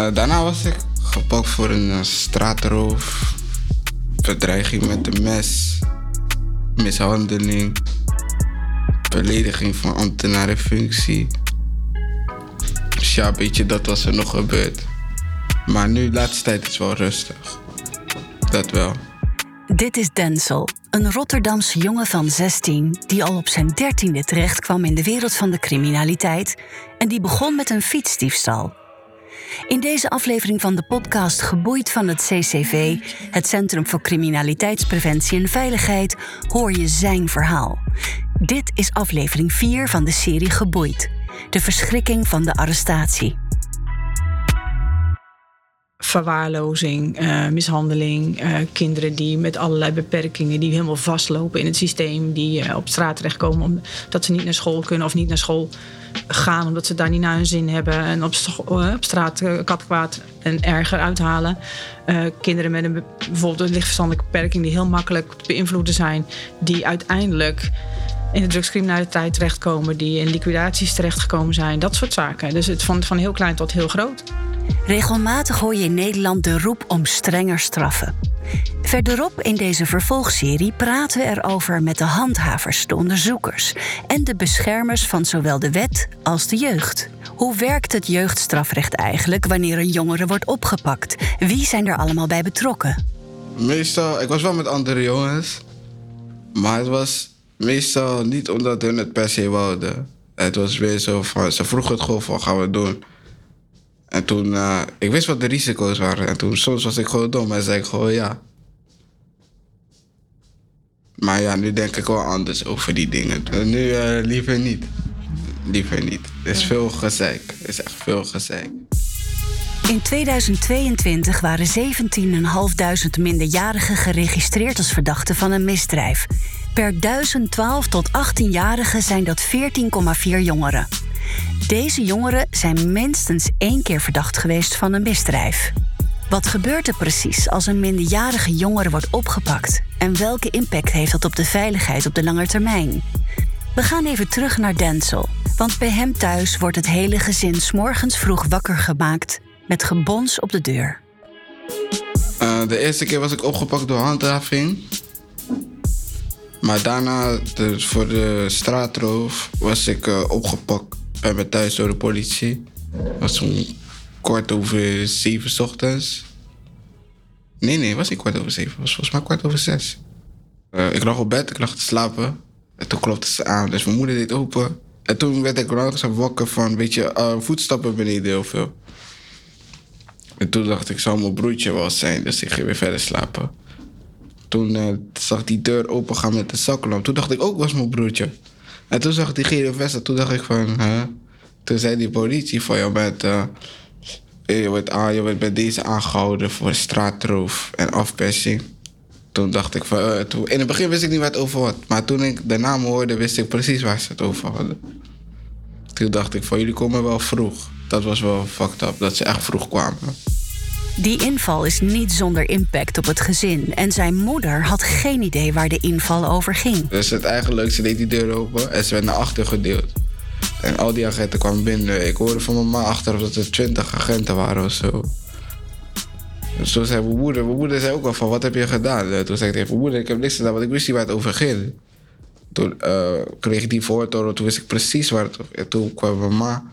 Uh, daarna was ik gepakt voor een uh, straatroof, bedreiging met een mes, mishandeling, belediging van ambtenarenfunctie. Dus ja, weet je, dat was er nog gebeurd. Maar nu, de laatste tijd, is wel rustig. Dat wel. Dit is Denzel, een Rotterdamse jongen van 16 die al op zijn dertiende terecht kwam in de wereld van de criminaliteit en die begon met een fietsdiefstal. In deze aflevering van de podcast Geboeid van het CCV, het Centrum voor Criminaliteitspreventie en Veiligheid, hoor je zijn verhaal. Dit is aflevering 4 van de serie Geboeid. De verschrikking van de arrestatie verwaarlozing, uh, mishandeling, uh, kinderen die met allerlei beperkingen, die helemaal vastlopen in het systeem, die uh, op straat terechtkomen omdat ze niet naar school kunnen of niet naar school gaan omdat ze daar niet naar hun zin hebben en op, op straat katkwaad en erger uithalen. kinderen met een bijvoorbeeld een lichtverstandelijke beperking die heel makkelijk te beïnvloeden zijn, die uiteindelijk in de drugscriminaliteit terechtkomen, die in liquidaties terechtgekomen zijn, dat soort zaken. Dus het van, van heel klein tot heel groot. Regelmatig hoor je in Nederland de roep om strenger straffen. Verderop in deze vervolgserie praten we erover met de handhavers, de onderzoekers en de beschermers van zowel de wet als de jeugd. Hoe werkt het jeugdstrafrecht eigenlijk wanneer een jongere wordt opgepakt? Wie zijn er allemaal bij betrokken? Meestal, ik was wel met andere jongens, maar het was meestal niet omdat hun het per se wilden. Het was weer zo van, ze vroegen het gewoon van, gaan we doen. En toen, uh, ik wist wat de risico's waren. En toen, soms was ik gewoon dom en zei ik gewoon ja. Maar ja, nu denk ik wel anders over die dingen. En nu uh, liever niet. Liever niet. Het is veel gezeik. Het is echt veel gezeik. In 2022 waren 17.500 minderjarigen geregistreerd als verdachten van een misdrijf. Per 1012 tot 18-jarigen zijn dat 14,4 jongeren. Deze jongeren zijn minstens één keer verdacht geweest van een misdrijf. Wat gebeurt er precies als een minderjarige jongere wordt opgepakt? En welke impact heeft dat op de veiligheid op de lange termijn? We gaan even terug naar Denzel, want bij hem thuis wordt het hele gezin morgens vroeg wakker gemaakt met gebons op de deur. Uh, de eerste keer was ik opgepakt door handhaving. Maar daarna, de, voor de straatroof, was ik uh, opgepakt bij me thuis door de politie. Was zo'n kwart over zeven ochtends. Nee, nee, het was niet kwart over zeven. Het was volgens mij kwart over zes. Uh, ik lag op bed, ik lag te slapen. En toen klopte ze aan, dus mijn moeder deed open. En toen werd ik langzaam wakker van, weet je, uh, voetstappen beneden heel veel. En toen dacht ik, zou mijn broertje wel zijn, dus ik ging weer verder slapen. Toen uh, zag die deur open gaan met de zaklamp. Toen dacht ik ook, was mijn broertje. En toen zag ik die gele vest en toen dacht ik van? Toen zei die politie van, je bent, uh, je, wordt aan, je wordt bij deze aangehouden voor straatroof en afpersing. Toen dacht ik van, uh, toen, in het begin wist ik niet wat over had. Maar toen ik de naam hoorde, wist ik precies waar ze het over hadden. Toen dacht ik van, jullie komen wel vroeg. Dat was wel fucked up, dat ze echt vroeg kwamen. Die inval is niet zonder impact op het gezin. En zijn moeder had geen idee waar de inval over ging. Dus het eigenlijk, ze deed die deur open en ze werd naar achter gedeeld. En al die agenten kwamen binnen. Ik hoorde van mijn ma achteraf dat er twintig agenten waren of zo. Dus toen zei mijn moeder, mijn moeder zei ook al van, wat heb je gedaan? Toen zei ik tegen mijn moeder, ik heb niks gedaan, want ik wist niet waar het over ging. Toen uh, kreeg ik die voortoren, toen wist ik precies waar het over. Toen kwam mijn ma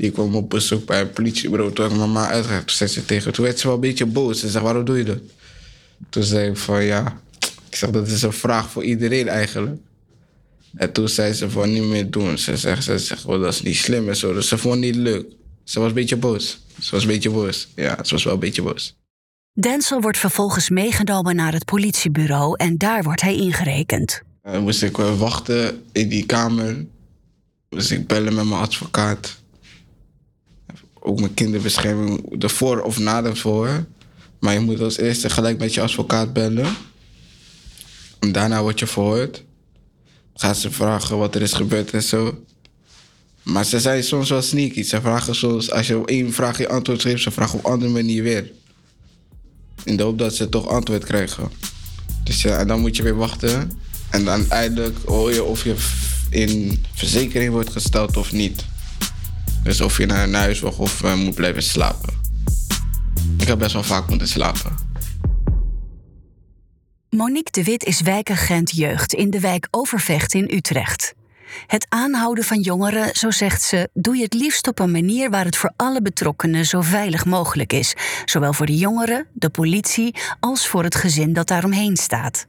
die kwam op bezoek bij een politiebureau. Toen ik mama toen zei ze tegen Toen werd ze wel een beetje boos. Ze zei, waarom doe je dat? Toen zei ik van, ja... Ik zeg, dat is een vraag voor iedereen eigenlijk. En toen zei ze van, niet meer doen. Ze zegt, ze zegt well, dat is niet slim en zo. Dus ze vond het niet leuk. Ze was een beetje boos. Ze was een beetje boos. Ja, ze was wel een beetje boos. Denzel wordt vervolgens meegenomen naar het politiebureau en daar wordt hij ingerekend. Dan moest ik wachten in die kamer. Moest ik bellen met mijn advocaat ook met kinderbescherming ervoor of na ervoor. Maar je moet als eerste gelijk met je advocaat bellen. En daarna word je verhoord. Gaan ze vragen wat er is gebeurd en zo. Maar ze zijn soms wel sneaky. Ze vragen soms, als je op één vraag je antwoord geeft, ze vragen op een andere manier weer. In de hoop dat ze toch antwoord krijgen. Dus ja, en dan moet je weer wachten. En dan eindelijk hoor je of je in verzekering wordt gesteld of niet. Dus of je naar huis of uh, moet blijven slapen. Ik heb best wel vaak moeten slapen. Monique de Wit is wijkagent jeugd in de wijk Overvecht in Utrecht. Het aanhouden van jongeren, zo zegt ze, doe je het liefst op een manier waar het voor alle betrokkenen zo veilig mogelijk is. Zowel voor de jongeren, de politie, als voor het gezin dat daaromheen staat.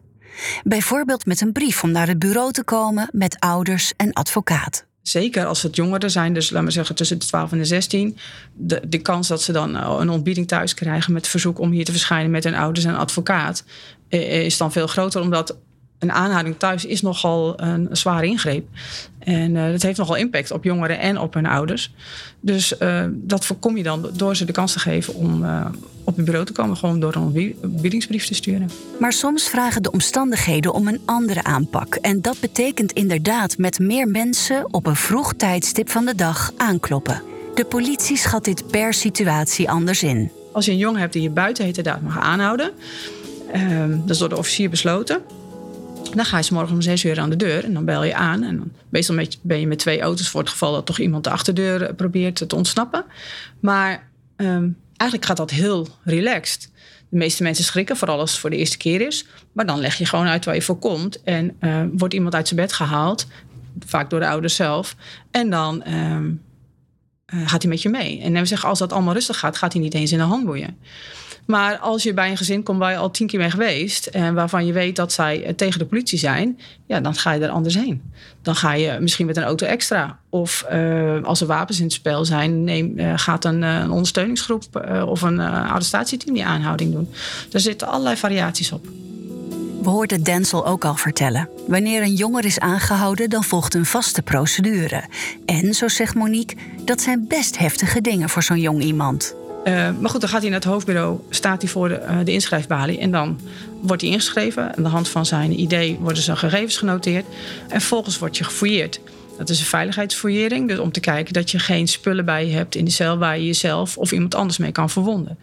Bijvoorbeeld met een brief om naar het bureau te komen met ouders en advocaat. Zeker als het jongeren zijn, dus laten we zeggen tussen de 12 en de 16. De, de kans dat ze dan een ontbieding thuis krijgen met verzoek om hier te verschijnen met hun ouders en advocaat. Eh, is dan veel groter, omdat een aanhouding thuis is nogal een zware ingreep. En uh, dat heeft nogal impact op jongeren en op hun ouders. Dus uh, dat voorkom je dan door ze de kans te geven om uh, op het bureau te komen, gewoon door een biedingsbrief te sturen. Maar soms vragen de omstandigheden om een andere aanpak. En dat betekent inderdaad met meer mensen op een vroeg tijdstip van de dag aankloppen. De politie schat dit per situatie anders in. Als je een jongen hebt die je buiten heterdaad mag aanhouden, dat is door de officier besloten dan ga je s morgen om zes uur aan de deur en dan bel je aan. En dan, meestal ben je met twee auto's voor het geval dat toch iemand de achterdeur eh, probeert te ontsnappen. Maar um, eigenlijk gaat dat heel relaxed. De meeste mensen schrikken, vooral als het voor de eerste keer is. Maar dan leg je gewoon uit waar je voor komt. En uh, wordt iemand uit zijn bed gehaald, vaak door de ouders zelf. En dan um, uh, gaat hij met je mee. En we zeggen, als dat allemaal rustig gaat, gaat hij niet eens in de handboeien. Maar als je bij een gezin komt waar je al tien keer bent geweest en waarvan je weet dat zij eh, tegen de politie zijn, ja, dan ga je er anders heen. Dan ga je misschien met een auto extra. Of uh, als er wapens in het spel zijn, neem, uh, gaat een, een ondersteuningsgroep of een arrestatieteam die aanhouding doen. Er zitten allerlei variaties op. We hoorden Denzel ook al vertellen. Wanneer een jonger is aangehouden, dan volgt een vaste procedure. En, zo zegt Monique, dat zijn best heftige dingen voor zo'n jong iemand. Uh, maar goed, dan gaat hij naar het hoofdbureau, staat hij voor de, uh, de inschrijfbalie en dan wordt hij ingeschreven. Aan de hand van zijn idee worden zijn gegevens genoteerd en vervolgens wordt je gefouilleerd. Dat is een veiligheidsfouillering, dus om te kijken dat je geen spullen bij je hebt in de cel waar je jezelf of iemand anders mee kan verwonden.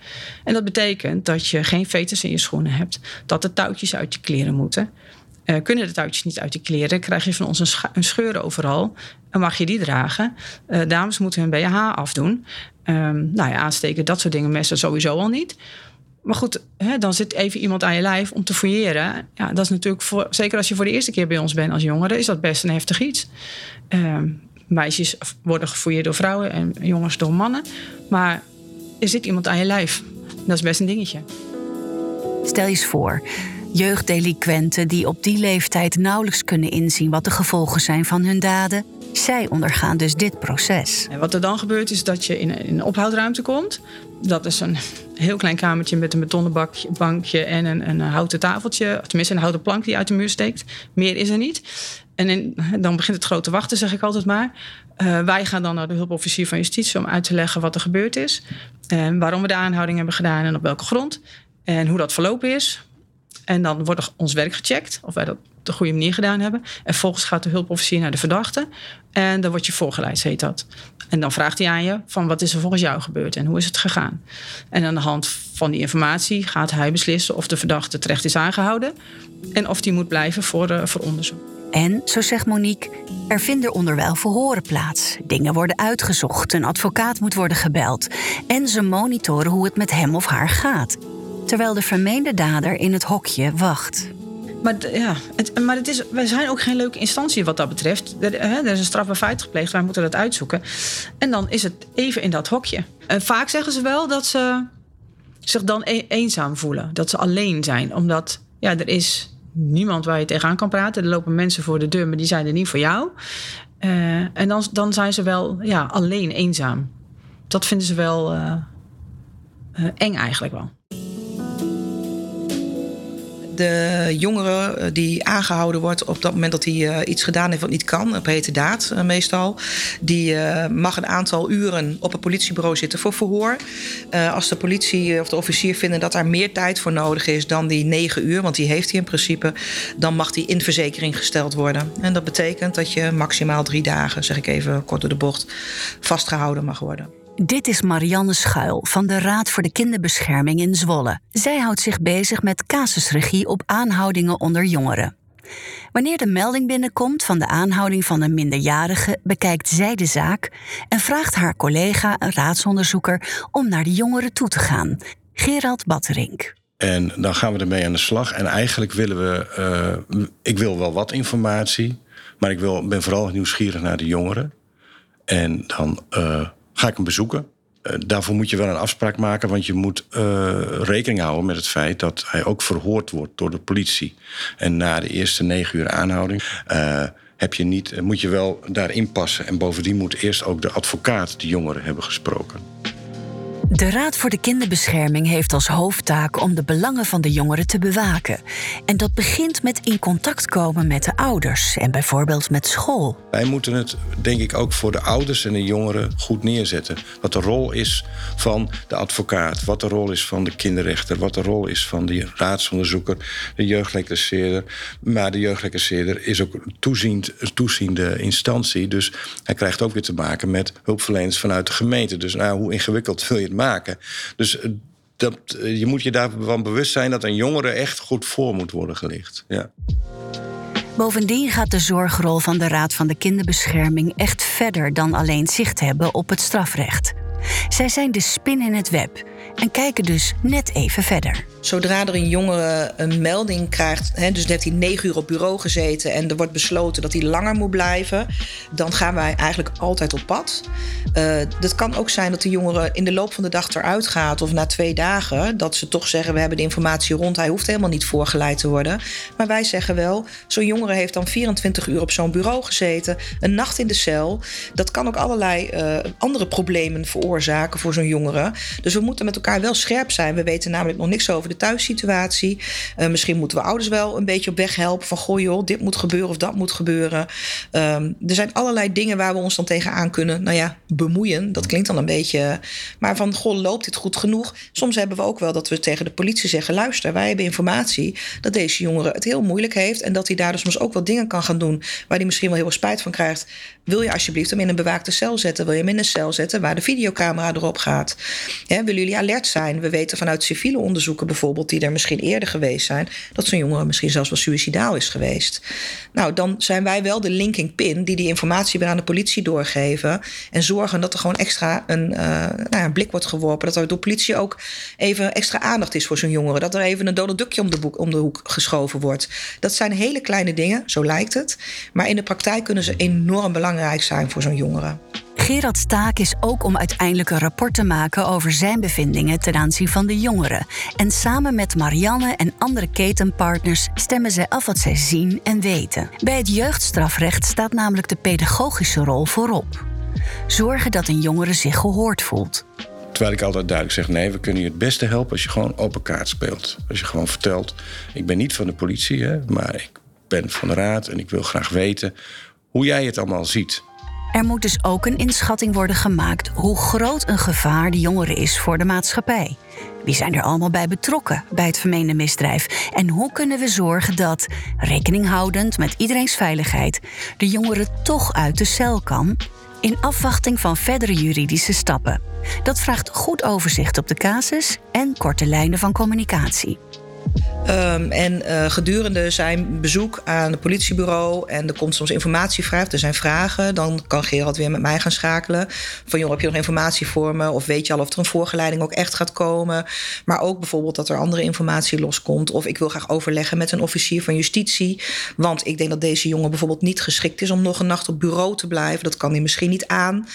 En dat betekent dat je geen veters in je schoenen hebt, dat de touwtjes uit je kleren moeten. Uh, kunnen de touwtjes niet uit je kleren, krijg je van ons een, een scheur overal en mag je die dragen. Uh, dames moeten hun BH afdoen. Um, nou ja, aansteken, dat soort dingen, messen sowieso al niet. Maar goed, hè, dan zit even iemand aan je lijf om te fouilleren. Ja, dat is natuurlijk, voor, zeker als je voor de eerste keer bij ons bent als jongere, is dat best een heftig iets. Um, meisjes worden gefouilleerd door vrouwen en jongens door mannen. Maar er zit iemand aan je lijf. Dat is best een dingetje. Stel je eens voor, jeugddelinquenten die op die leeftijd nauwelijks kunnen inzien wat de gevolgen zijn van hun daden zij ondergaan dus dit proces. En wat er dan gebeurt is dat je in een ophoudruimte komt. Dat is een heel klein kamertje met een betonnen bankje en een, een houten tafeltje. Tenminste, een houten plank die uit de muur steekt. Meer is er niet. En dan begint het grote wachten, zeg ik altijd maar. Uh, wij gaan dan naar de hulpofficier van justitie om uit te leggen wat er gebeurd is. En waarom we de aanhouding hebben gedaan en op welke grond. En hoe dat verlopen is. En dan wordt ons werk gecheckt, of wij dat de goede manier gedaan hebben. En vervolgens gaat de hulpofficier naar de verdachte. En dan word je voorgeleid, heet dat. En dan vraagt hij aan je van wat is er volgens jou gebeurd en hoe is het gegaan. En aan de hand van die informatie gaat hij beslissen of de verdachte terecht is aangehouden. En of die moet blijven voor, uh, voor onderzoek. En, zo zegt Monique, er vinden onderwijl verhoren plaats. Dingen worden uitgezocht, een advocaat moet worden gebeld. En ze monitoren hoe het met hem of haar gaat terwijl de vermeende dader in het hokje wacht. Maar, ja, maar het is, wij zijn ook geen leuke instantie wat dat betreft. Er, hè, er is een strafbaar feit gepleegd, wij moeten dat uitzoeken. En dan is het even in dat hokje. En vaak zeggen ze wel dat ze zich dan e eenzaam voelen. Dat ze alleen zijn. Omdat ja, er is niemand waar je tegenaan kan praten. Er lopen mensen voor de deur, maar die zijn er niet voor jou. Uh, en dan, dan zijn ze wel ja, alleen eenzaam. Dat vinden ze wel uh, uh, eng eigenlijk wel de jongere eh, die aangehouden wordt op dat moment dat hij uh, iets gedaan heeft wat niet kan, op hete daad uh, meestal, die mag een aantal uren op een politiebureau zitten voor verhoor. als de politie of de officier vinden dat daar meer tijd voor nodig is dan die negen uur, want die heeft hij in principe, dan mag die in verzekering gesteld worden. En dat betekent dat je maximaal drie dagen, zeg ik even kort door de bocht, vastgehouden mag worden. Dit is Marianne Schuil van de Raad voor de Kinderbescherming in Zwolle. Zij houdt zich bezig met casusregie op aanhoudingen onder jongeren. Wanneer de melding binnenkomt van de aanhouding van een minderjarige, bekijkt zij de zaak en vraagt haar collega, een raadsonderzoeker, om naar de jongeren toe te gaan. Gerald Batterink. En dan gaan we ermee aan de slag. En eigenlijk willen we. Uh, ik wil wel wat informatie. Maar ik wil, ben vooral nieuwsgierig naar de jongeren. En dan uh, ga ik hem bezoeken. Uh, daarvoor moet je wel een afspraak maken. Want je moet rekening houden met het feit dat hij ook verhoord wordt door de politie. En na de eerste negen uur aanhouding. heb je niet, moet je wel daarin passen. En bovendien moet eerst ook de advocaat de jongeren hebben gesproken. De Raad voor de Kinderbescherming heeft als hoofdtaak om de belangen van de jongeren te bewaken. En dat begint met in contact komen met de ouders en bijvoorbeeld met school. Wij moeten het, denk ik, ook voor de ouders en de jongeren goed neerzetten. Wat de rol is van de advocaat, wat de rol is van de kinderrechter, wat de rol is van de raadsonderzoeker, de jeugdreclasseerder. Maar de jeugdreclasseerder is ook toeziend, toeziende instantie. Dus hij krijgt ook weer te maken met hulpverleners vanuit de gemeente. Dus nou, hoe ingewikkeld wil je het maken. Dus eh, dat, eh, je moet je daarvan bewust zijn dat een jongere echt goed voor moet worden gelicht. Ja. Bovendien gaat de zorgrol van de Raad van de Kinderbescherming echt verder dan alleen zicht hebben op het strafrecht. Zij zijn de spin in het web en kijken dus net even verder. Zodra er een jongere een melding krijgt, hè, dus heeft hij negen uur op bureau gezeten en er wordt besloten dat hij langer moet blijven, dan gaan wij eigenlijk altijd op pad. Uh, dat kan ook zijn dat de jongere in de loop van de dag eruit gaat of na twee dagen, dat ze toch zeggen: We hebben de informatie rond, hij hoeft helemaal niet voorgeleid te worden. Maar wij zeggen wel: Zo'n jongere heeft dan 24 uur op zo'n bureau gezeten, een nacht in de cel. Dat kan ook allerlei uh, andere problemen veroorzaken voor zo'n jongere. Dus we moeten met elkaar wel scherp zijn. We weten namelijk nog niks over de thuissituatie. Uh, misschien moeten we ouders wel een beetje op weg helpen. Van goh joh, dit moet gebeuren of dat moet gebeuren. Um, er zijn allerlei dingen waar we ons dan tegenaan kunnen. Nou ja, bemoeien. Dat klinkt dan een beetje. Maar van goh, loopt dit goed genoeg? Soms hebben we ook wel dat we tegen de politie zeggen: luister, wij hebben informatie dat deze jongere het heel moeilijk heeft. En dat hij daardoor soms ook wel dingen kan gaan doen waar hij misschien wel heel veel spijt van krijgt. Wil je alsjeblieft hem in een bewaakte cel zetten? Wil je hem in een cel zetten waar de videocamera erop gaat? Ja, willen jullie alert zijn? We weten vanuit civiele onderzoeken bijvoorbeeld, die er misschien eerder geweest zijn, dat zo'n jongere misschien zelfs wel suicidaal is geweest. Nou, dan zijn wij wel de linking pin die die informatie weer aan de politie doorgeven. En zorgen dat er gewoon extra een, uh, nou, een blik wordt geworpen. Dat er door politie ook even extra aandacht is voor zo'n jongere. Dat er even een dode dukje om de, om de hoek geschoven wordt. Dat zijn hele kleine dingen, zo lijkt het. Maar in de praktijk kunnen ze enorm belangrijk zijn voor zo'n jongere. Gerard's taak is ook om uiteindelijk een rapport te maken over zijn bevindingen ten aanzien van de jongeren. En samen met Marianne en andere ketenpartners stemmen zij af wat zij zien en weten. Bij het jeugdstrafrecht staat namelijk de pedagogische rol voorop. Zorgen dat een jongere zich gehoord voelt. Terwijl ik altijd duidelijk zeg: nee, we kunnen je het beste helpen als je gewoon open kaart speelt. Als je gewoon vertelt: ik ben niet van de politie, hè, maar ik ben van de raad en ik wil graag weten hoe jij het allemaal ziet. Er moet dus ook een inschatting worden gemaakt hoe groot een gevaar de jongere is voor de maatschappij. Wie zijn er allemaal bij betrokken bij het vermeende misdrijf? En hoe kunnen we zorgen dat, rekening houdend met iedereen's veiligheid, de jongere toch uit de cel kan? In afwachting van verdere juridische stappen. Dat vraagt goed overzicht op de casus en korte lijnen van communicatie. Um, en uh, gedurende zijn bezoek aan het politiebureau en er komt soms informatievraag, er zijn vragen, dan kan Gerald weer met mij gaan schakelen. Van joh, heb je nog informatie voor me? Of weet je al of er een voorgeleiding ook echt gaat komen? Maar ook bijvoorbeeld dat er andere informatie loskomt. Of ik wil graag overleggen met een officier van justitie. Want ik denk dat deze jongen bijvoorbeeld niet geschikt is om nog een nacht op bureau te blijven. Dat kan hij misschien niet aan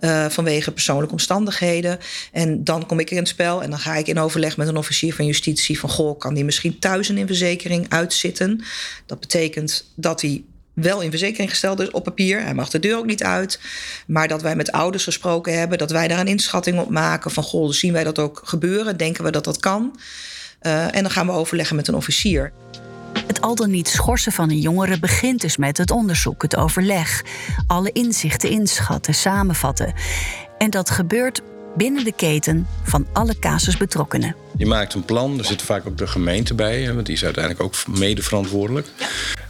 uh, vanwege persoonlijke omstandigheden. En dan kom ik in het spel en dan ga ik in overleg met een officier van justitie van goh, kan die misschien thuis een verzekering uitzitten. Dat betekent dat hij wel in verzekering gesteld is op papier. Hij mag de deur ook niet uit. Maar dat wij met ouders gesproken hebben, dat wij daar een inschatting op maken van goh, zien wij dat ook gebeuren? Denken we dat dat kan? Uh, en dan gaan we overleggen met een officier. Het al dan niet schorsen van een jongere begint dus met het onderzoek, het overleg, alle inzichten inschatten, samenvatten. En dat gebeurt binnen de keten van alle casusbetrokkenen. Je maakt een plan, er zit vaak ook de gemeente bij, want die is uiteindelijk ook mede verantwoordelijk.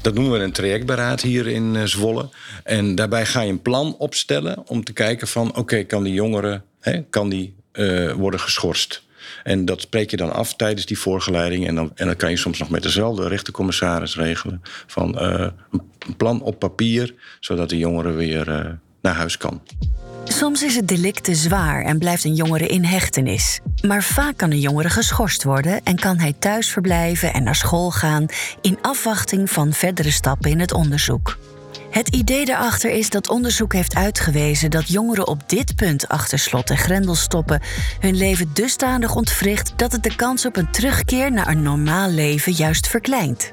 Dat noemen we een trajectberaad hier in eh, Zwolle. En daarbij ga je een plan opstellen om te kijken van... oké, kan die jongere hè, kan die, uh, worden geschorst? En dat spreek je dan af tijdens die voorgeleiding. En dan, en dan kan je soms nog met dezelfde rechtercommissaris regelen... van uh, een plan op papier, zodat de jongere weer naar huis kan. Soms is het delict te zwaar en blijft een jongere in hechtenis. Maar vaak kan een jongere geschorst worden en kan hij thuis verblijven en naar school gaan in afwachting van verdere stappen in het onderzoek. Het idee daarachter is dat onderzoek heeft uitgewezen dat jongeren op dit punt achter slot en grendel stoppen hun leven dusdanig ontwricht dat het de kans op een terugkeer naar een normaal leven juist verkleint.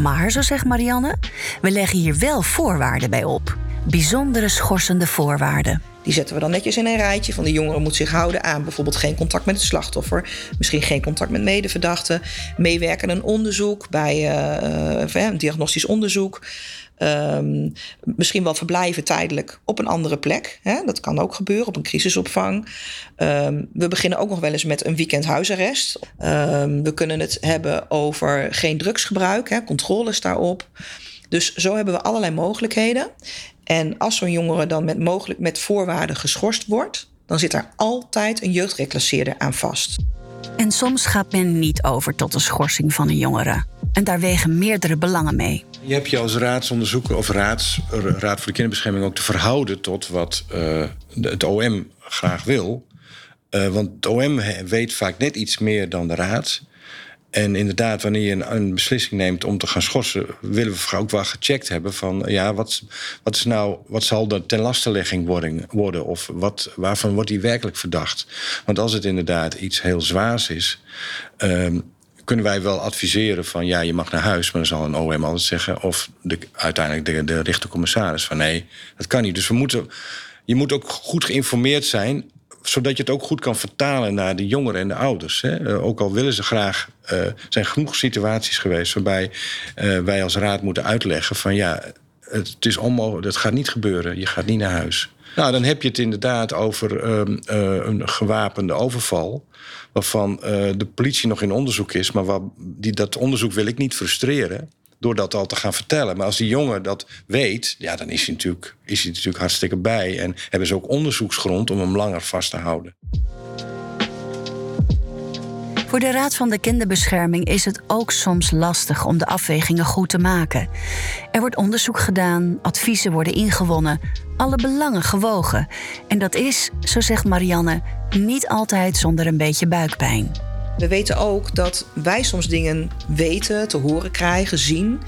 Maar, zo zegt Marianne, we leggen hier wel voorwaarden bij op. Bijzondere schorsende voorwaarden. Die zetten we dan netjes in een rijtje. Van de jongeren moet zich houden aan bijvoorbeeld geen contact met het slachtoffer. Misschien geen contact met medeverdachten. Meewerken aan een onderzoek bij uh, een diagnostisch onderzoek. Um, misschien wel verblijven tijdelijk op een andere plek. Hè? Dat kan ook gebeuren op een crisisopvang. Um, we beginnen ook nog wel eens met een weekend huisarrest. Um, we kunnen het hebben over geen drugsgebruik, hè? controles daarop. Dus zo hebben we allerlei mogelijkheden. En als zo'n jongere dan met, mogelijk, met voorwaarden geschorst wordt, dan zit er altijd een jeugdreclasseerder aan vast. En soms gaat men niet over tot de schorsing van een jongere. En daar wegen meerdere belangen mee. Je hebt je als raadsonderzoeker of raads, Raad voor de Kinderbescherming ook te verhouden tot wat uh, het OM graag wil. Uh, want het OM weet vaak net iets meer dan de raad. En inderdaad, wanneer je een, een, beslissing neemt om te gaan schorsen, willen we ook wel gecheckt hebben van ja, wat, wat, is nou, wat zal de ten lastenlegging worden, worden? Of wat, waarvan wordt hij werkelijk verdacht? Want als het inderdaad iets heel zwaars is, um, kunnen wij wel adviseren van ja, je mag naar huis, maar dan zal een OM altijd zeggen, of de, uiteindelijk de, de rechtercommissaris van nee, dat kan niet. Dus we moeten, je moet ook goed geïnformeerd zijn zodat je het ook goed kan vertalen naar de jongeren en de ouders. Hè. Uh, ook al willen ze graag. Er uh, zijn genoeg situaties geweest waarbij uh, wij als raad moeten uitleggen: van ja, het, is onmogelijk, dat gaat niet gebeuren, je gaat niet naar huis. Nou, dan heb je het inderdaad over ehm, een gewapende overval. Waarvan de politie nog in onderzoek is, maar die, dat onderzoek wil ik niet frustreren door dat al te gaan vertellen. Maar als die jongen dat weet, ja, dan is hij, natuurlijk, is hij natuurlijk hartstikke bij. En hebben ze ook onderzoeksgrond om hem langer vast te houden. Voor de Raad van de Kinderbescherming is het ook soms lastig om de afwegingen goed te maken. Er wordt onderzoek gedaan, adviezen worden ingewonnen, alle belangen gewogen. En dat is, zo zegt Marianne, niet altijd zonder een beetje buikpijn. We weten ook dat wij soms dingen weten, te horen krijgen, zien.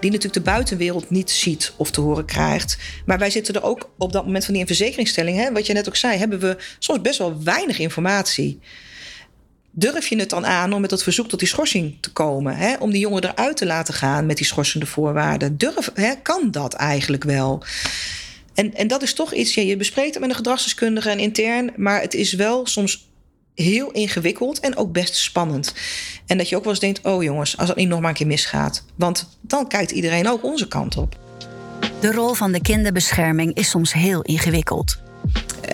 Die natuurlijk de buitenwereld niet ziet of te horen krijgt. Maar wij zitten er ook op dat moment van die verzekeringsstelling, hè, wat je net ook zei, hebben we soms best wel weinig informatie. Durf je het dan aan om met dat verzoek tot die schorsing te komen? Hè? Om die jongen eruit te laten gaan met die schorsende voorwaarden? Durf, hè? Kan dat eigenlijk wel? En, en dat is toch iets, ja, je bespreekt het met een gedragsdeskundige en intern, maar het is wel soms heel ingewikkeld en ook best spannend. En dat je ook wel eens denkt: oh jongens, als het niet nog maar een keer misgaat. Want dan kijkt iedereen ook onze kant op. De rol van de kinderbescherming is soms heel ingewikkeld.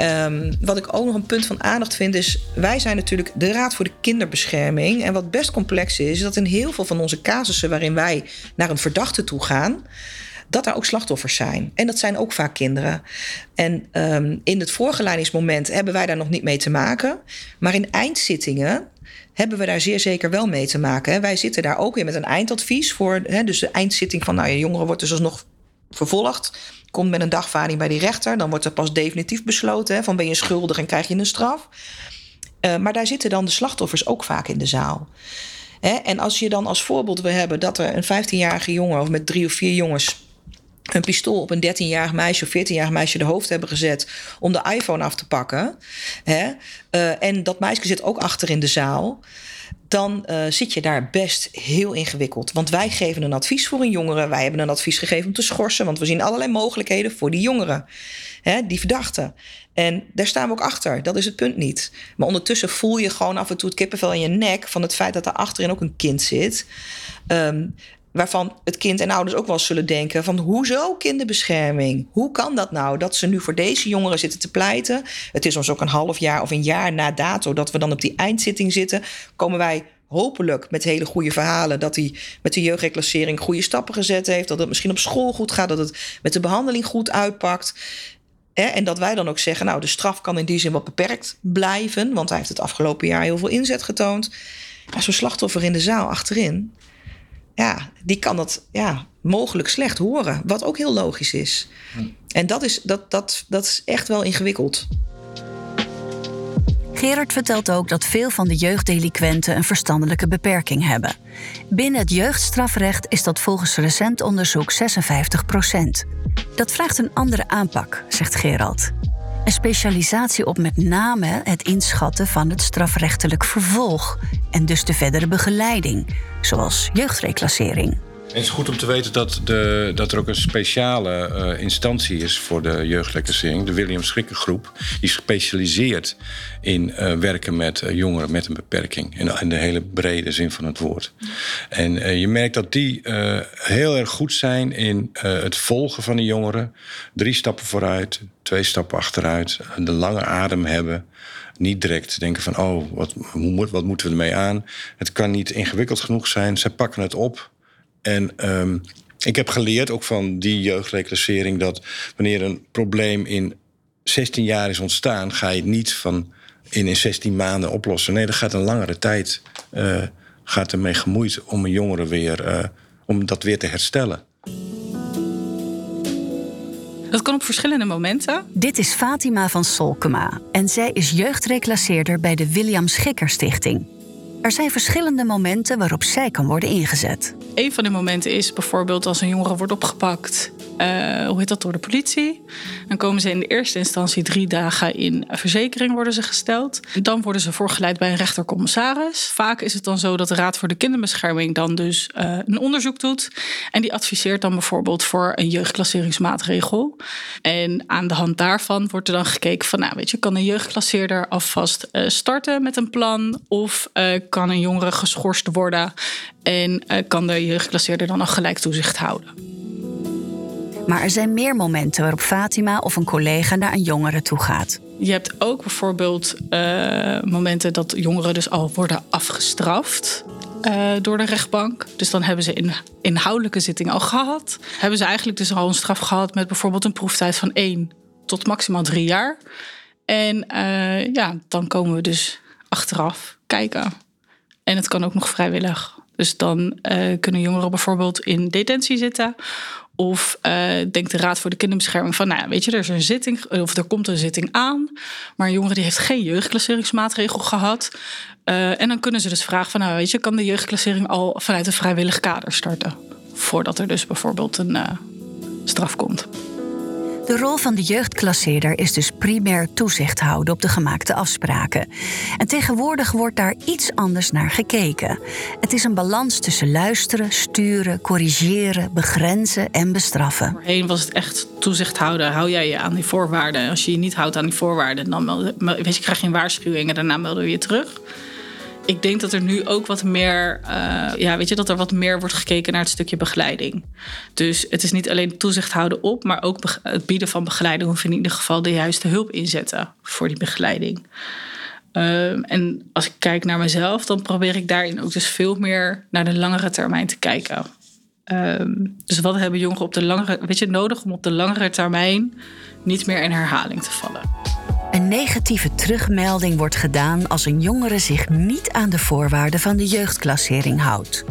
Um, wat ik ook nog een punt van aandacht vind is... wij zijn natuurlijk de Raad voor de Kinderbescherming. En wat best complex is, is dat in heel veel van onze casussen... waarin wij naar een verdachte toe gaan dat er ook slachtoffers zijn. En dat zijn ook vaak kinderen. En um, in het voorgeleidingsmoment hebben wij daar nog niet mee te maken. Maar in eindzittingen hebben we daar zeer zeker wel mee te maken. Wij zitten daar ook weer met een eindadvies voor. Hè, dus de eindzitting van, nou ja, jongeren wordt dus alsnog vervolgd. Komt met een dagvaarding bij die rechter. Dan wordt er pas definitief besloten hè, van ben je schuldig en krijg je een straf. Uh, maar daar zitten dan de slachtoffers ook vaak in de zaal. Hè, en als je dan als voorbeeld wil hebben dat er een 15-jarige jongen of met drie of vier jongens een pistool op een 13-jarig meisje of 14-jarig meisje de hoofd hebben gezet om de iPhone af te pakken. Hè? Uh, en dat meisje zit ook achter in de zaal. Dan uh, zit je daar best heel ingewikkeld. Want wij geven een advies voor een jongere. Wij hebben een advies gegeven om te schorsen. Want we zien allerlei mogelijkheden voor die jongeren. Hè, die verdachten. En daar staan we ook achter. Dat is het punt niet. Maar ondertussen voel je gewoon af en toe het kippenvel in je nek. van het feit dat er achterin ook een kind zit. Um, waarvan het kind en ouders ook wel zullen denken van hoezo kinderbescherming? Hoe kan dat nou dat ze nu voor deze jongeren zitten te pleiten? Het is ons ook een half jaar of een jaar na dato dat we dan op die eindzitting zitten. Komen wij hopelijk met hele goede verhalen dat hij met de jeugdreclassering goede stappen gezet heeft, dat het misschien op school goed gaat, dat het met de behandeling goed uitpakt. En dat wij dan ook zeggen, nou, de straf kan in die zin wat beperkt blijven, want hij heeft het afgelopen jaar heel veel inzet getoond. Maar zo'n slachtoffer in de zaal achterin, ja, die kan dat ja, mogelijk slecht horen. Wat ook heel logisch is. En dat is, dat, dat, dat is echt wel ingewikkeld. Gerard vertelt ook dat veel van de jeugddelinquenten een verstandelijke beperking hebben. Binnen het jeugdstrafrecht is dat volgens recent onderzoek 56 procent. Dat vraagt een andere aanpak, zegt Gerald. Een specialisatie op met name het inschatten van het strafrechtelijk vervolg en dus de verdere begeleiding, zoals jeugdreclassering. Het is goed om te weten dat, de, dat er ook een speciale uh, instantie is voor de jeugdreclassering, de William Schrikkengroep. Die specialiseert in uh, werken met uh, jongeren met een beperking. In, in, de hele brede zin van het woord. En je merkt dat die heel erg goed zijn in het volgen van de jongeren. Drie stappen vooruit, twee stappen achteruit. De lange adem hebben niet direct denken van, oh, wat, wat moeten we ermee aan? Het kan niet ingewikkeld genoeg zijn. Zij pakken het op en um, ik heb geleerd ook van die jeugdreclassering dat wanneer een probleem in 16 jaar is ontstaan, ga je het niet van in, in 16 maanden oplossen. Nee, dat gaat een langere tijd uh, gaat ermee gemoeid om een jongere weer uh, om dat weer te herstellen. Dat kan op verschillende momenten. Dit is Fatima van Solkema en zij is jeugdreclasseerder bij de William Schikker Stichting. Er zijn verschillende momenten waarop zij kan worden ingezet. Een van de momenten is bijvoorbeeld als een jongere wordt opgepakt uh, hoe heet dat, door de politie. Dan komen ze in de eerste instantie drie dagen in verzekering worden ze gesteld. Dan worden ze voorgeleid bij een rechtercommissaris. Vaak is het dan zo dat de Raad voor de Kinderbescherming dan dus uh, een onderzoek doet. En die adviseert dan bijvoorbeeld voor een jeugdklasseringsmaatregel. En aan de hand daarvan wordt er dan gekeken van, nou weet je, kan een jeugdklasseerder alvast uh, starten met een plan? Of kan een jongere geschorst worden? En kan de jeugdklasseerder dan nog gelijk toezicht houden? Maar er zijn meer momenten waarop Fatima of een collega naar een jongere toe gaat. Je hebt ook bijvoorbeeld uh, momenten dat jongeren dus al worden afgestraft. Uh, door de rechtbank. Dus dan hebben ze een inhoudelijke zitting al gehad. Hebben ze eigenlijk dus al een straf gehad met bijvoorbeeld een proeftijd van één tot maximaal drie jaar. En uh, ja, dan komen we dus achteraf kijken. En het kan ook nog vrijwillig. Dus dan kunnen jongeren bijvoorbeeld in detentie zitten of uh, denkt de Raad voor de Kinderbescherming van, nou ja, weet je, er is een zitting, of er komt een zitting aan, maar een jongere die heeft geen jeugdklasseringsmaatregel gehad. Uh, en dan kunnen ze dus vragen van, nou weet je, kan de jeugdklassering al vanuit een vrijwillig kader starten? Voordat er dus bijvoorbeeld een straf komt. De rol van de jeugdklasseerder is dus primair toezicht houden op de gemaakte afspraken. En tegenwoordig wordt daar iets anders naar gekeken. Het is een balans tussen luisteren, sturen, corrigeren, begrenzen en bestraffen. Voorheen was het echt toezicht houden. Hou jij je aan die voorwaarden? Als je je niet houdt aan die voorwaarden, dan weet je, krijg je een waarschuwing en daarna melden we je terug ik denk dat er nu ook wat meer, uh, ja, weet je, dat er wat meer wordt gekeken naar het stukje begeleiding. Dus het is niet alleen toezicht houden op, maar ook het bieden van begeleiding of in ieder geval de juiste hulp inzetten voor die begeleiding. Uh, en als ik kijk naar mezelf, dan probeer ik daarin ook dus veel meer naar de langere termijn te kijken. Uh, dus wat hebben jongeren op de langere, weet je, nodig om op de langere termijn niet meer in herhaling te vallen? Een negatieve terugmelding wordt gedaan als een jongere zich niet aan de voorwaarden van de jeugdklassering houdt.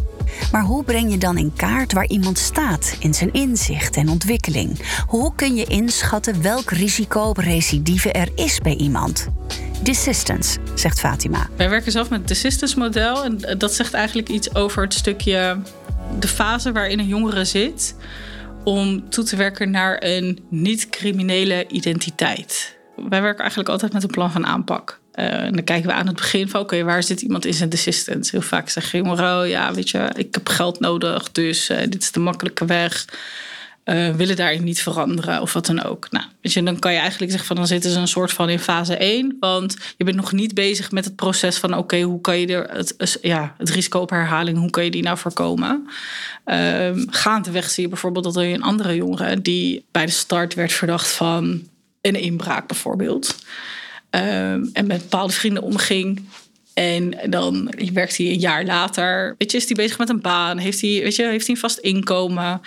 Maar hoe breng je dan in kaart waar iemand staat in zijn inzicht en ontwikkeling? Hoe kun je inschatten welk risico op recidive er is bij iemand? Desistance, zegt Fatima. Wij werken zelf met het Desistance model en dat zegt eigenlijk iets over het stukje de fase waarin een jongere zit om toe te werken naar een niet-criminele identiteit wij werken eigenlijk altijd met een plan van aanpak. Uh, en dan kijken we aan het begin van, oké, waar zit iemand in zijn desistance? Heel vaak zeggen jongeren, oh ja, weet je, ik heb geld nodig, dus uh, dit is de makkelijke weg. Uh, willen daarin niet veranderen of wat dan ook. Nou, weet je, dan kan je eigenlijk zeggen van dan zitten ze een soort van in fase 1. Want je bent nog niet bezig met het proces van oké, hoe kan je er het, ja, het risico op herhaling, hoe kan je die nou voorkomen? Uh, gaandeweg zie je bijvoorbeeld dat er een andere jongere die bij de start werd verdacht van een inbraak bijvoorbeeld. Um, en met bepaalde vrienden omging. En dan werkt hij een jaar later. Weet je, is hij bezig met een baan? Heeft hij, weet je, heeft hij een vast inkomen?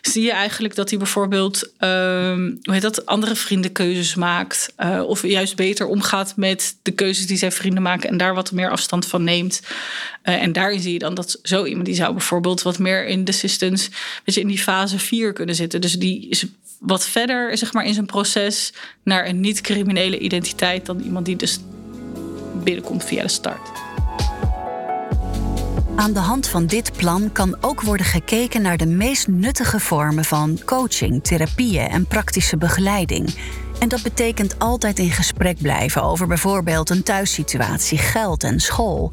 Zie je eigenlijk dat hij bijvoorbeeld um, hoe heet dat, andere vriendenkeuzes maakt? Uh, of juist beter omgaat met de keuzes die zijn vrienden maken en daar wat meer afstand van neemt. Uh, en daarin zie je dan dat zo iemand die zou bijvoorbeeld wat meer in de assistance, weet je, in die fase 4 kunnen zitten. Dus die is wat verder zeg maar, in zijn proces naar een niet-criminele identiteit dan iemand die dus binnenkomt via de start. Aan de hand van dit plan kan ook worden gekeken naar de meest nuttige vormen van coaching, therapieën en praktische begeleiding. En dat betekent altijd in gesprek blijven over bijvoorbeeld een thuissituatie, geld en school.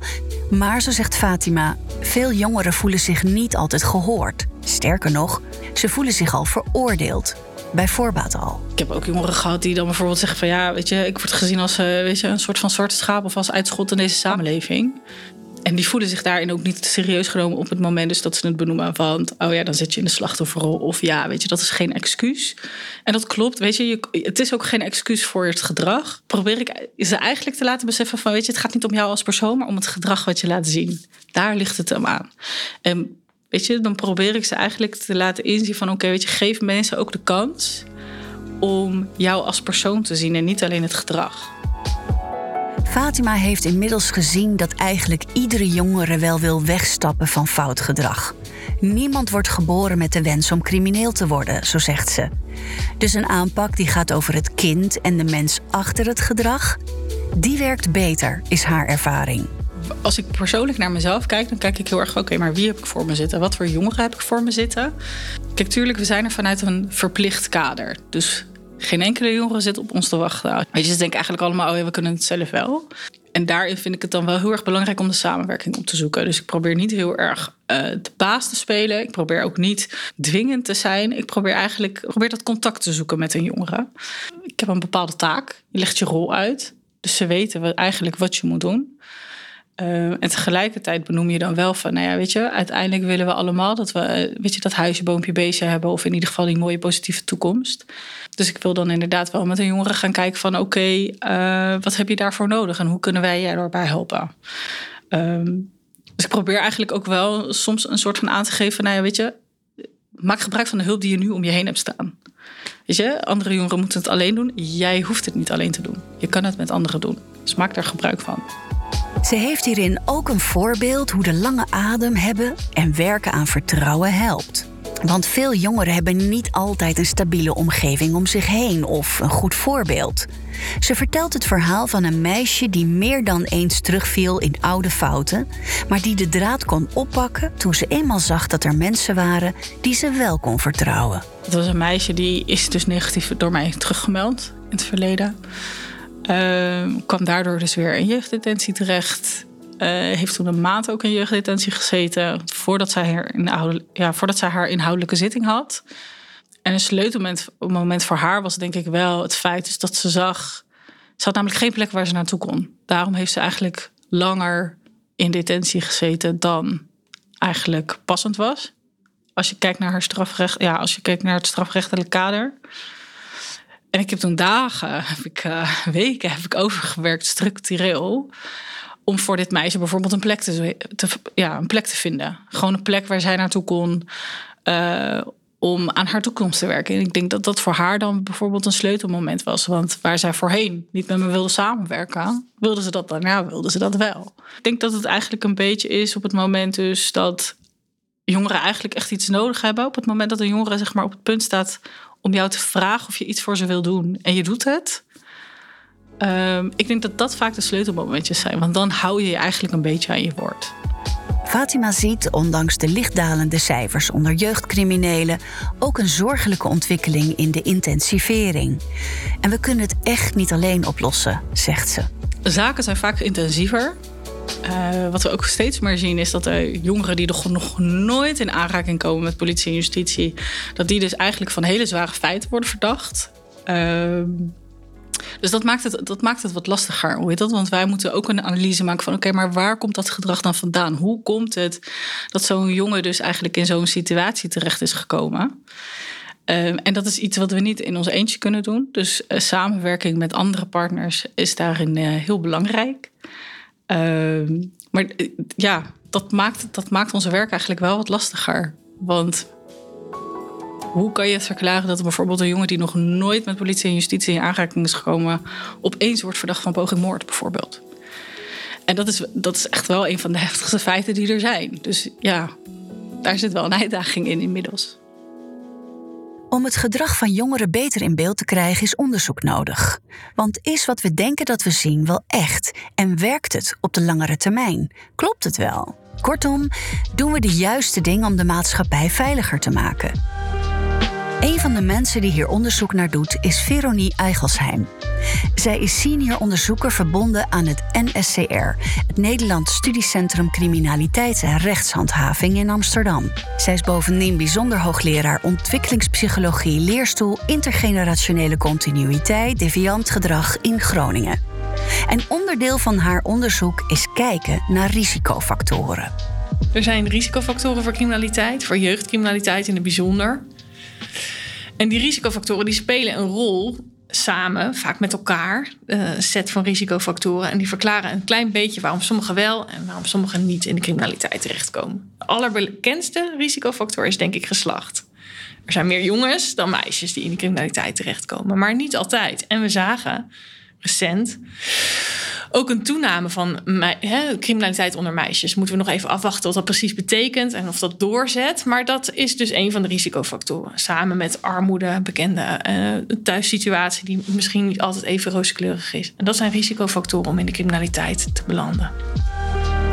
Maar zo zegt Fatima, veel jongeren voelen zich niet altijd gehoord. Sterker nog, ze voelen zich al veroordeeld bij voorbaat al. Ik heb ook jongeren gehad die dan bijvoorbeeld zeggen van ja, weet je, ik word gezien als uh, weet je, een soort van zwarte schaap of als uitschot in deze samenleving. En die voelen zich daarin ook niet serieus genomen op het moment dus dat ze het benoemen van oh ja, dan zit je in de slachtofferrol of ja, weet je, dat is geen excuus. En dat klopt, weet je, je het is ook geen excuus voor het gedrag. Probeer ik ze eigenlijk te laten beseffen van weet je, het gaat niet om jou als persoon, maar om het gedrag wat je laat zien. Daar ligt het hem aan. En Weet je, dan probeer ik ze eigenlijk te laten inzien van oké, weet je, geef mensen ook de kans om jou als persoon te zien en niet alleen het gedrag. Fatima heeft inmiddels gezien dat eigenlijk iedere jongere wel wil wegstappen van fout gedrag. Niemand wordt geboren met de wens om crimineel te worden, zo zegt ze. Dus een aanpak die gaat over het kind en de mens achter het gedrag, die werkt beter, is haar ervaring als ik persoonlijk naar mezelf kijk, dan kijk ik heel erg, oké, maar wie heb ik voor me zitten? Wat voor jongeren heb ik voor me zitten? Kijk, tuurlijk, we zijn er vanuit een verplicht kader. Dus geen enkele jongere zit op ons te wachten. Weet je, ze denken eigenlijk allemaal, oh ja, we kunnen het zelf wel. En daarin vind ik het dan wel heel erg belangrijk om de samenwerking op te zoeken. Dus ik probeer niet heel erg uh, de baas te spelen. Ik probeer ook niet dwingend te zijn. Ik probeer eigenlijk probeer dat contact te zoeken met een jongere. Ik heb een bepaalde taak. Je legt je rol uit. Dus ze weten eigenlijk wat je moet doen. Uh, en tegelijkertijd benoem je dan wel van, nou ja, weet je, uiteindelijk willen we allemaal dat we, eh, weet je, dat huisje, boompje, beestje hebben. Of in ieder geval die mooie positieve toekomst. Dus ik wil dan inderdaad wel met een jongere gaan kijken van, oké, uh, wat heb je daarvoor nodig en hoe kunnen wij je daarbij helpen? Um, dus ik probeer eigenlijk ook wel soms een soort van aan te geven, nou ja, weet je, maak gebruik van de hulp die je nu om je heen hebt staan. Weet je, andere jongeren moeten het alleen doen. Jij hoeft het niet alleen te doen. Je kan het met anderen doen. Dus maak daar gebruik van. Ze heeft hierin ook een voorbeeld hoe de lange adem hebben en werken aan vertrouwen helpt. Want veel jongeren hebben niet altijd een stabiele omgeving om zich heen of een goed voorbeeld. Ze vertelt het verhaal van een meisje die meer dan eens terugviel in oude fouten, maar die de draad kon oppakken toen ze eenmaal zag dat er mensen waren die ze wel kon vertrouwen. Het was een meisje die is dus negatief door mij teruggemeld in het verleden. Uh, kwam daardoor dus weer in jeugddetentie terecht. Uh, heeft toen een maand ook in jeugddetentie gezeten. Voordat zij, haar, ja, voordat zij haar inhoudelijke zitting had. En een sleutelmoment moment voor haar was denk ik wel het feit dus dat ze zag... Ze had namelijk geen plek waar ze naartoe kon. Daarom heeft ze eigenlijk langer in detentie gezeten dan eigenlijk passend was. Als je kijkt naar haar strafrecht, ja, als je kijkt naar het strafrechtelijk kader. En ik heb toen dagen, heb ik, uh, weken heb ik overgewerkt structureel. Om voor dit meisje bijvoorbeeld een plek te, ja, een plek te vinden. Gewoon een plek waar zij naartoe kon. Uh, om aan haar toekomst te werken. En ik denk dat dat voor haar dan bijvoorbeeld een sleutelmoment was. Want waar zij voorheen niet met me wilde samenwerken, wilde ze dat daarna, wilde ze dat wel. Ik denk dat het eigenlijk een beetje is op het moment dus dat jongeren eigenlijk echt iets nodig hebben. Op het moment dat een jongere zeg maar op het punt staat om jou te vragen of je iets voor ze wil doen en je doet het. Um, ik denk dat dat vaak de sleutelmomentjes zijn, want dan hou je je eigenlijk een beetje aan je woord. Fatima ziet, ondanks de lichtdalende cijfers onder jeugdcriminelen, ook een zorgelijke ontwikkeling in de intensivering. En we kunnen het echt niet alleen oplossen, zegt ze. Zaken zijn vaak intensiever. Uh, wat we ook steeds meer zien is dat er jongeren die nog, nog nooit in aanraking komen met politie en justitie, dat die dus eigenlijk van hele zware feiten worden verdacht. Uh, dus dat maakt, het, dat maakt het wat lastiger. Hoe? Want wij moeten ook een analyse maken van: oké, maar waar komt dat gedrag dan vandaan? Hoe komt het dat zo'n jongen dus eigenlijk in zo'n situatie terecht is gekomen? Uh, en dat is iets wat we niet in ons eentje kunnen doen. Dus uh, samenwerking met andere partners is daarin uh, heel belangrijk. Ehm, maar eh, ja, dat maakt, dat maakt onze werk eigenlijk wel wat lastiger. Want hoe kan je het verklaren dat bijvoorbeeld een jongen die nog nooit met politie en justitie in aanraking is gekomen, opeens wordt verdacht van poging moord, bijvoorbeeld? En dat is, dat is echt wel een van de heftigste feiten die er zijn. Dus ja, daar zit wel een uitdaging in inmiddels. Om het gedrag van jongeren beter in beeld te krijgen is onderzoek nodig. Want is wat we denken dat we zien wel echt en werkt het op de langere termijn? Klopt het wel? Kortom, doen we de juiste dingen om de maatschappij veiliger te maken? Een van de mensen die hier onderzoek naar doet is Veronie Eigelsheim. Zij is senior onderzoeker verbonden aan het NSCR, het Nederlands Studiecentrum Criminaliteit en Rechtshandhaving in Amsterdam. Zij is bovendien bijzonder hoogleraar ontwikkelingspsychologie, leerstoel intergenerationele continuïteit, deviant gedrag in Groningen. En onderdeel van haar onderzoek is kijken naar risicofactoren. Er zijn risicofactoren voor criminaliteit, voor jeugdcriminaliteit in het bijzonder. En die risicofactoren die spelen een rol samen, vaak met elkaar, eh, een set van risicofactoren. En die verklaren een klein beetje waarom sommigen wel en waarom sommigen niet in de criminaliteit terechtkomen. De allerbekendste risicofactor is denk ik geslacht. Er zijn meer jongens dan meisjes die in de criminaliteit terechtkomen, maar niet altijd. En we zagen recent ook een toename van criminaliteit onder meisjes. Moeten we nog even afwachten wat dat precies betekent en of dat doorzet. Maar dat is dus een van de risicofactoren. Samen met armoede, bekende uh, thuissituatie die misschien niet altijd even rooskleurig is. En dat zijn risicofactoren om in de criminaliteit te belanden.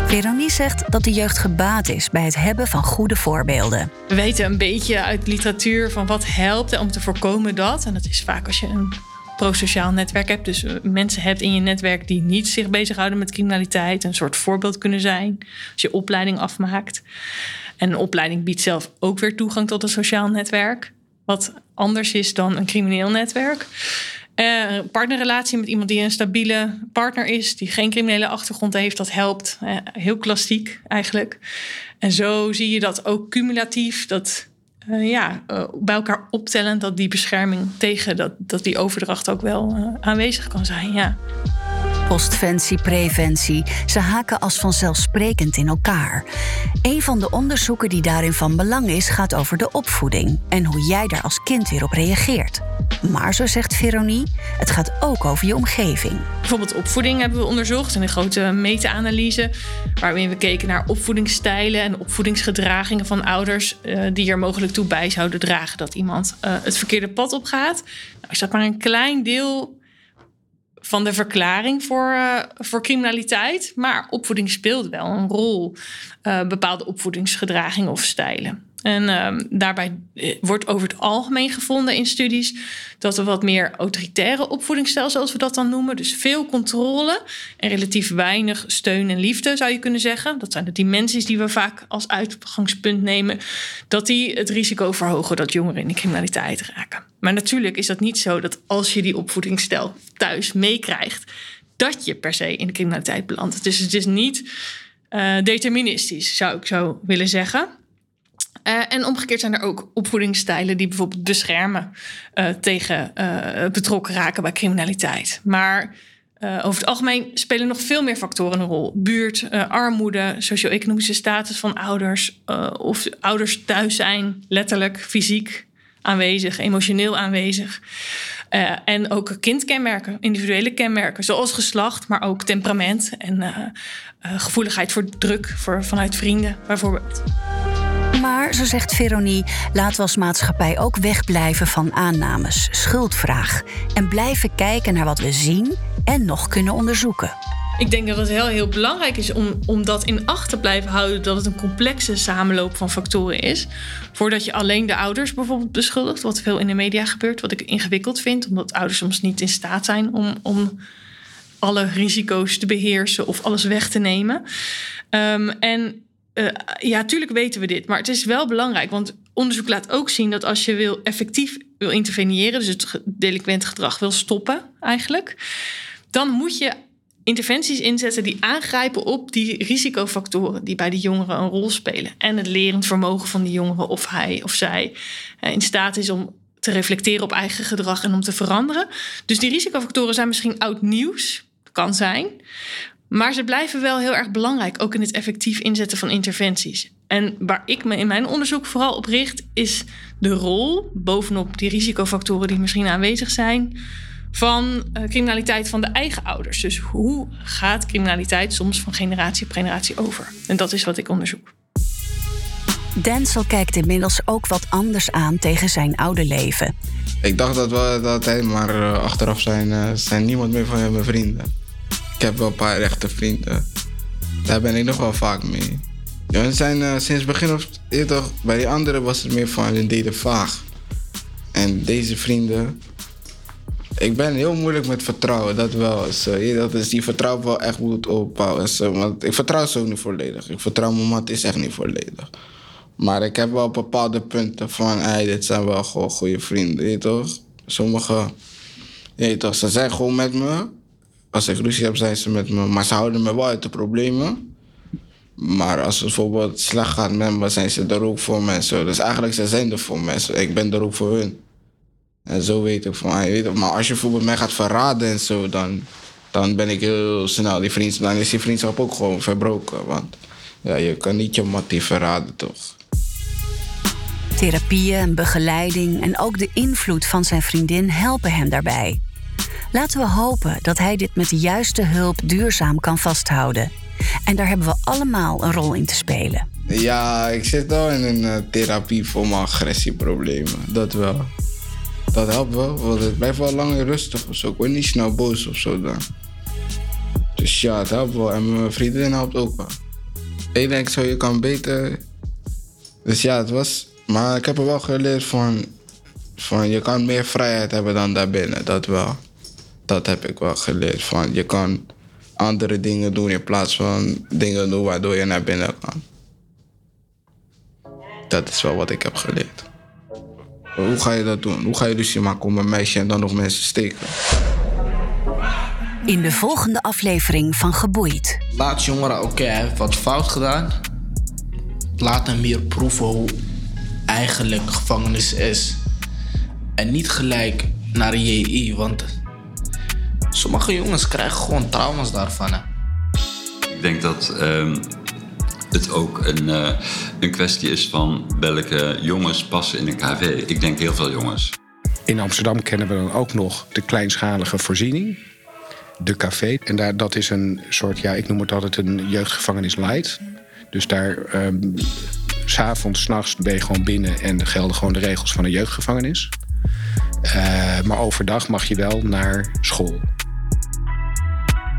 Veronie zegt dat de jeugd gebaat is bij het hebben van goede voorbeelden. We weten een beetje uit literatuur van wat helpt om te voorkomen dat. En dat is vaak als je een prosociaal netwerk hebt. Dus eh, mensen hebt in je netwerk die niet zich bezighouden met criminaliteit. Een soort voorbeeld kunnen zijn als je opleiding afmaakt. En een opleiding biedt zelf ook weer toegang tot een sociaal netwerk. Wat anders is dan een crimineel netwerk. Uh, partnerrelatie met iemand die een stabiele partner is, die geen criminele achtergrond heeft, dat helpt. Uh, heel klassiek eigenlijk. En zo zie je dat ook cumulatief, dat uh, ja, uh, bij elkaar optellen dat die bescherming tegen dat, dat die overdracht ook wel uh, aanwezig kan zijn. Ja. Postventie, preventie, ze haken als vanzelfsprekend in elkaar. Een van de onderzoeken die daarin van belang is, gaat over de opvoeding en hoe jij daar als kind weer op reageert. Maar zo zegt Veronie, het gaat ook over je omgeving. Bijvoorbeeld opvoeding hebben we onderzocht in een grote meta-analyse, waarin we keken naar opvoedingsstijlen en opvoedingsgedragingen van ouders uh, die er mogelijk toe bij zouden dragen dat iemand uh, het verkeerde pad op gaat. Nou, is dat maar een klein deel van de verklaring voor, uh, voor criminaliteit. Maar opvoeding speelt wel een rol. Uh, bepaalde opvoedingsgedragingen of stijlen. En uh, daarbij eh, wordt over het algemeen gevonden in studies dat er wat meer autoritaire opvoedingsstijl, zoals we dat dan noemen. Dus veel controle en relatief weinig steun en liefde, zou je kunnen zeggen. Dat zijn de dimensies die we vaak als uitgangspunt nemen. Dat die het risico verhogen dat jongeren in de criminaliteit raken. Maar natuurlijk is dat niet zo dat als je die opvoedingsstijl thuis meekrijgt, dat je per se in de criminaliteit belandt. Dus het is niet uh, deterministisch, zou ik zo willen zeggen. Uh, en omgekeerd zijn er ook opvoedingsstijlen die bijvoorbeeld beschermen uh, tegen betrokken raken bij criminaliteit. Maar over het algemeen spelen nog veel meer factoren een rol. Buurt, armoede, socio-economische status van ouders. of ouders thuis zijn, letterlijk, fysiek aanwezig, emotioneel aanwezig. en ook kindkenmerken, individuele kenmerken, zoals geslacht, maar ook temperament en gevoeligheid voor druk voor, vanuit vrienden, bijvoorbeeld. Maar, zo zegt Veronie, laten we als maatschappij ook wegblijven van aannames, schuldvraag. En blijven kijken naar wat we zien en nog kunnen onderzoeken. Ik denk dat het heel, heel belangrijk is om, om dat in acht te blijven houden dat het een complexe samenloop van factoren is. Voordat je alleen de ouders bijvoorbeeld beschuldigt, wat veel in de media gebeurt, wat ik ingewikkeld vind, omdat ouders soms niet in staat zijn om, om alle risico's te beheersen of alles weg te nemen. Um, en uh, ja, tuurlijk weten we dit, maar het is wel belangrijk. Want onderzoek laat ook zien dat als je wil effectief wil interveneren, dus het delinquent gedrag wil stoppen eigenlijk, dan moet je interventies inzetten die aangrijpen op die risicofactoren die bij die jongeren een rol spelen. En het lerend vermogen van die jongeren, of hij of zij uh, in staat is om te reflecteren op eigen gedrag en om te veranderen. Dus die risicofactoren zijn misschien oud nieuws, kan zijn. Maar ze blijven wel heel erg belangrijk, ook in het effectief inzetten van interventies. En waar ik me in mijn onderzoek vooral op richt, is de rol, bovenop die risicofactoren die misschien aanwezig zijn, van uh, criminaliteit van de eigen ouders. Dus hoe gaat criminaliteit soms van generatie op generatie over? En dat is wat ik onderzoek. Denzel kijkt inmiddels ook wat anders aan tegen zijn oude leven. Ik dacht dat we dat hij, maar uh, achteraf zijn, uh, zijn niemand meer van mijn vrienden. Ik heb wel een paar echte vrienden. Daar ben ik nog wel vaak mee. Ja, zijn uh, sinds begin of toch, bij die anderen was het meer van hun deden vaag. En deze vrienden, ik ben heel moeilijk met vertrouwen, dat wel. Dat is die vertrouwen wel echt moet opbouwen. Want ik vertrouw ze ook niet volledig. Ik vertrouw mijn man is echt niet volledig. Maar ik heb wel bepaalde punten van, hey, dit zijn wel gewoon goede vrienden, toch? Sommige, je toch, ze zijn gewoon met me. Als ik ruzie heb, zijn ze met me. Maar ze houden me wel uit de problemen. Maar als het bijvoorbeeld slecht gaat met me, zijn ze er ook voor mensen. Dus eigenlijk ze zijn er voor mensen. Ik ben er ook voor hun. En zo weet ik van, je weet, maar als je bijvoorbeeld mij gaat verraden en zo, dan, dan ben ik heel snel die vriendschap. Dan is die vriendschap ook gewoon verbroken. Want ja, je kan niet je mattie verraden, toch? Therapieën en begeleiding en ook de invloed van zijn vriendin helpen hem daarbij. Laten we hopen dat hij dit met de juiste hulp duurzaam kan vasthouden. En daar hebben we allemaal een rol in te spelen. Ja, ik zit wel in een uh, therapie voor mijn agressieproblemen. Dat wel. Dat helpt wel, want het blijft wel lang rustig of zo. Ik word niet snel boos of zo dan. Dus ja, het helpt wel. En mijn vriendin helpt ook wel. Ik denk zo, je kan beter. Dus ja, het was. Maar ik heb er wel geleerd van. Van je kan meer vrijheid hebben dan daarbinnen, dat wel. Dat heb ik wel geleerd. Van je kan andere dingen doen in plaats van dingen doen waardoor je naar binnen kan. Dat is wel wat ik heb geleerd. Hoe ga je dat doen? Hoe ga je ruzie maken om een meisje en dan nog mensen steken? In de volgende aflevering van Geboeid. Laat jongeren, oké, okay, hij heeft wat fout gedaan. Laat hem meer proeven hoe eigenlijk gevangenis is. En niet gelijk naar een JI, want sommige jongens krijgen gewoon trauma's daarvan. Hè. Ik denk dat um, het ook een, uh, een kwestie is van welke jongens passen in een KV. Ik denk heel veel jongens. In Amsterdam kennen we dan ook nog de kleinschalige voorziening. De café. En daar, dat is een soort, ja, ik noem het altijd een jeugdgevangenis light. Dus daar, um, s'avonds, s'nachts ben je gewoon binnen en gelden gewoon de regels van een jeugdgevangenis. Uh, maar overdag mag je wel naar school.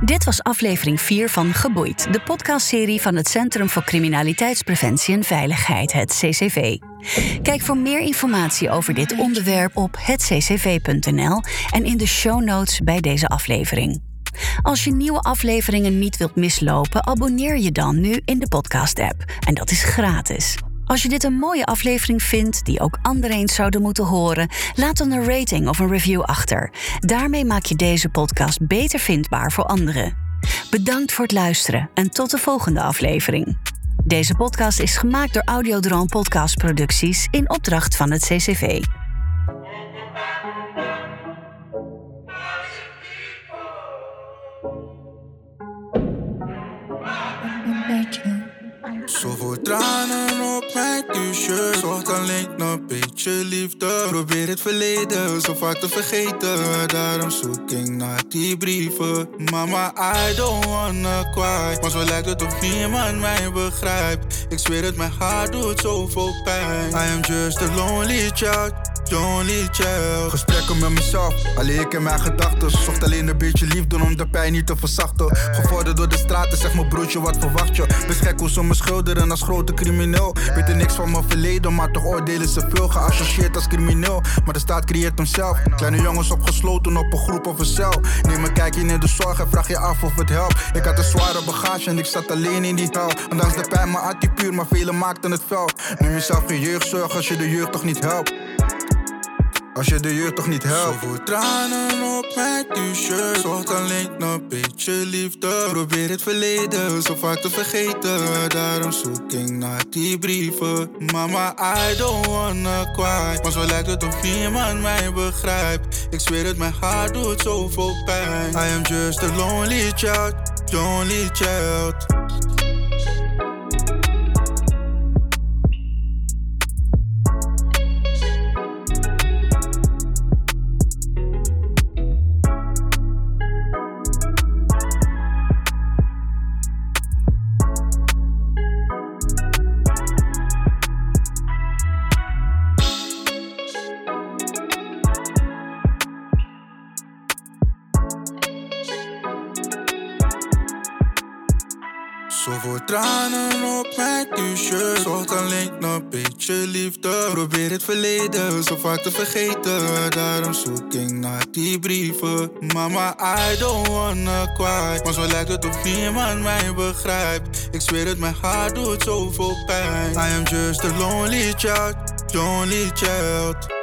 Dit was aflevering 4 van Geboeid, de podcastserie van het Centrum voor Criminaliteitspreventie en Veiligheid, het CCV. Kijk voor meer informatie over dit onderwerp op hetccv.nl en in de show notes bij deze aflevering. Als je nieuwe afleveringen niet wilt mislopen, abonneer je dan nu in de podcast-app. En dat is gratis. Als je dit een mooie aflevering vindt, die ook anderen eens zouden moeten horen, laat dan een rating of een review achter. Daarmee maak je deze podcast beter vindbaar voor anderen. Bedankt voor het luisteren en tot de volgende aflevering. Deze podcast is gemaakt door Audiodroom Podcast Producties in opdracht van het CCV. Zoveel tranen op mijn t-shirt. Zocht alleen een beetje liefde. Probeer het verleden zo vaak te vergeten. Daarom zoek ik naar die brieven. Mama, I don't wanna cry. Maar zo lijkt het of niemand mij begrijpt. Ik zweer het, mijn hart doet zoveel pijn. I am just a lonely child. Lonely child. Gesprekken met mezelf, alleen ik en mijn gedachten. Zocht alleen een beetje liefde om de pijn niet te verzachten. Gevorderd door de straten, zeg mijn broertje, wat verwacht je? Beschek hoe ze me schilderen als grote crimineel. Weten niks van mijn verleden, maar toch oordelen ze veel. Geassocieerd als crimineel, maar de staat creëert hemzelf. Kleine jongens opgesloten op een groep of een cel. Neem een kijkje in de zorg en vraag je af of het helpt. Ik had een zware bagage en ik zat alleen in die hel. Ondanks de pijn, hart die puur, maar velen maakten het fel. Neem jezelf geen jeugdzorg als je de jeugd toch niet helpt. Als je de jeugd toch niet helpt. Zoveel tranen op mijn t-shirt. Zocht alleen een beetje liefde. Probeer het verleden zo vaak te vergeten. Daarom zoek ik naar die brieven. Mama, I don't wanna cry. Maar zo lijkt het of niemand mij begrijpt. Ik zweer het, mijn hart doet zoveel pijn. I am just a lonely child. lonely child. Vaak te vergeten. Daarom zoek ik naar die brieven. Mama, I don't wanna cry. Maar zo lijkt het of niemand mij begrijpt. Ik zweer het, mijn hart doet zoveel pijn. I am just a lonely child, lonely child.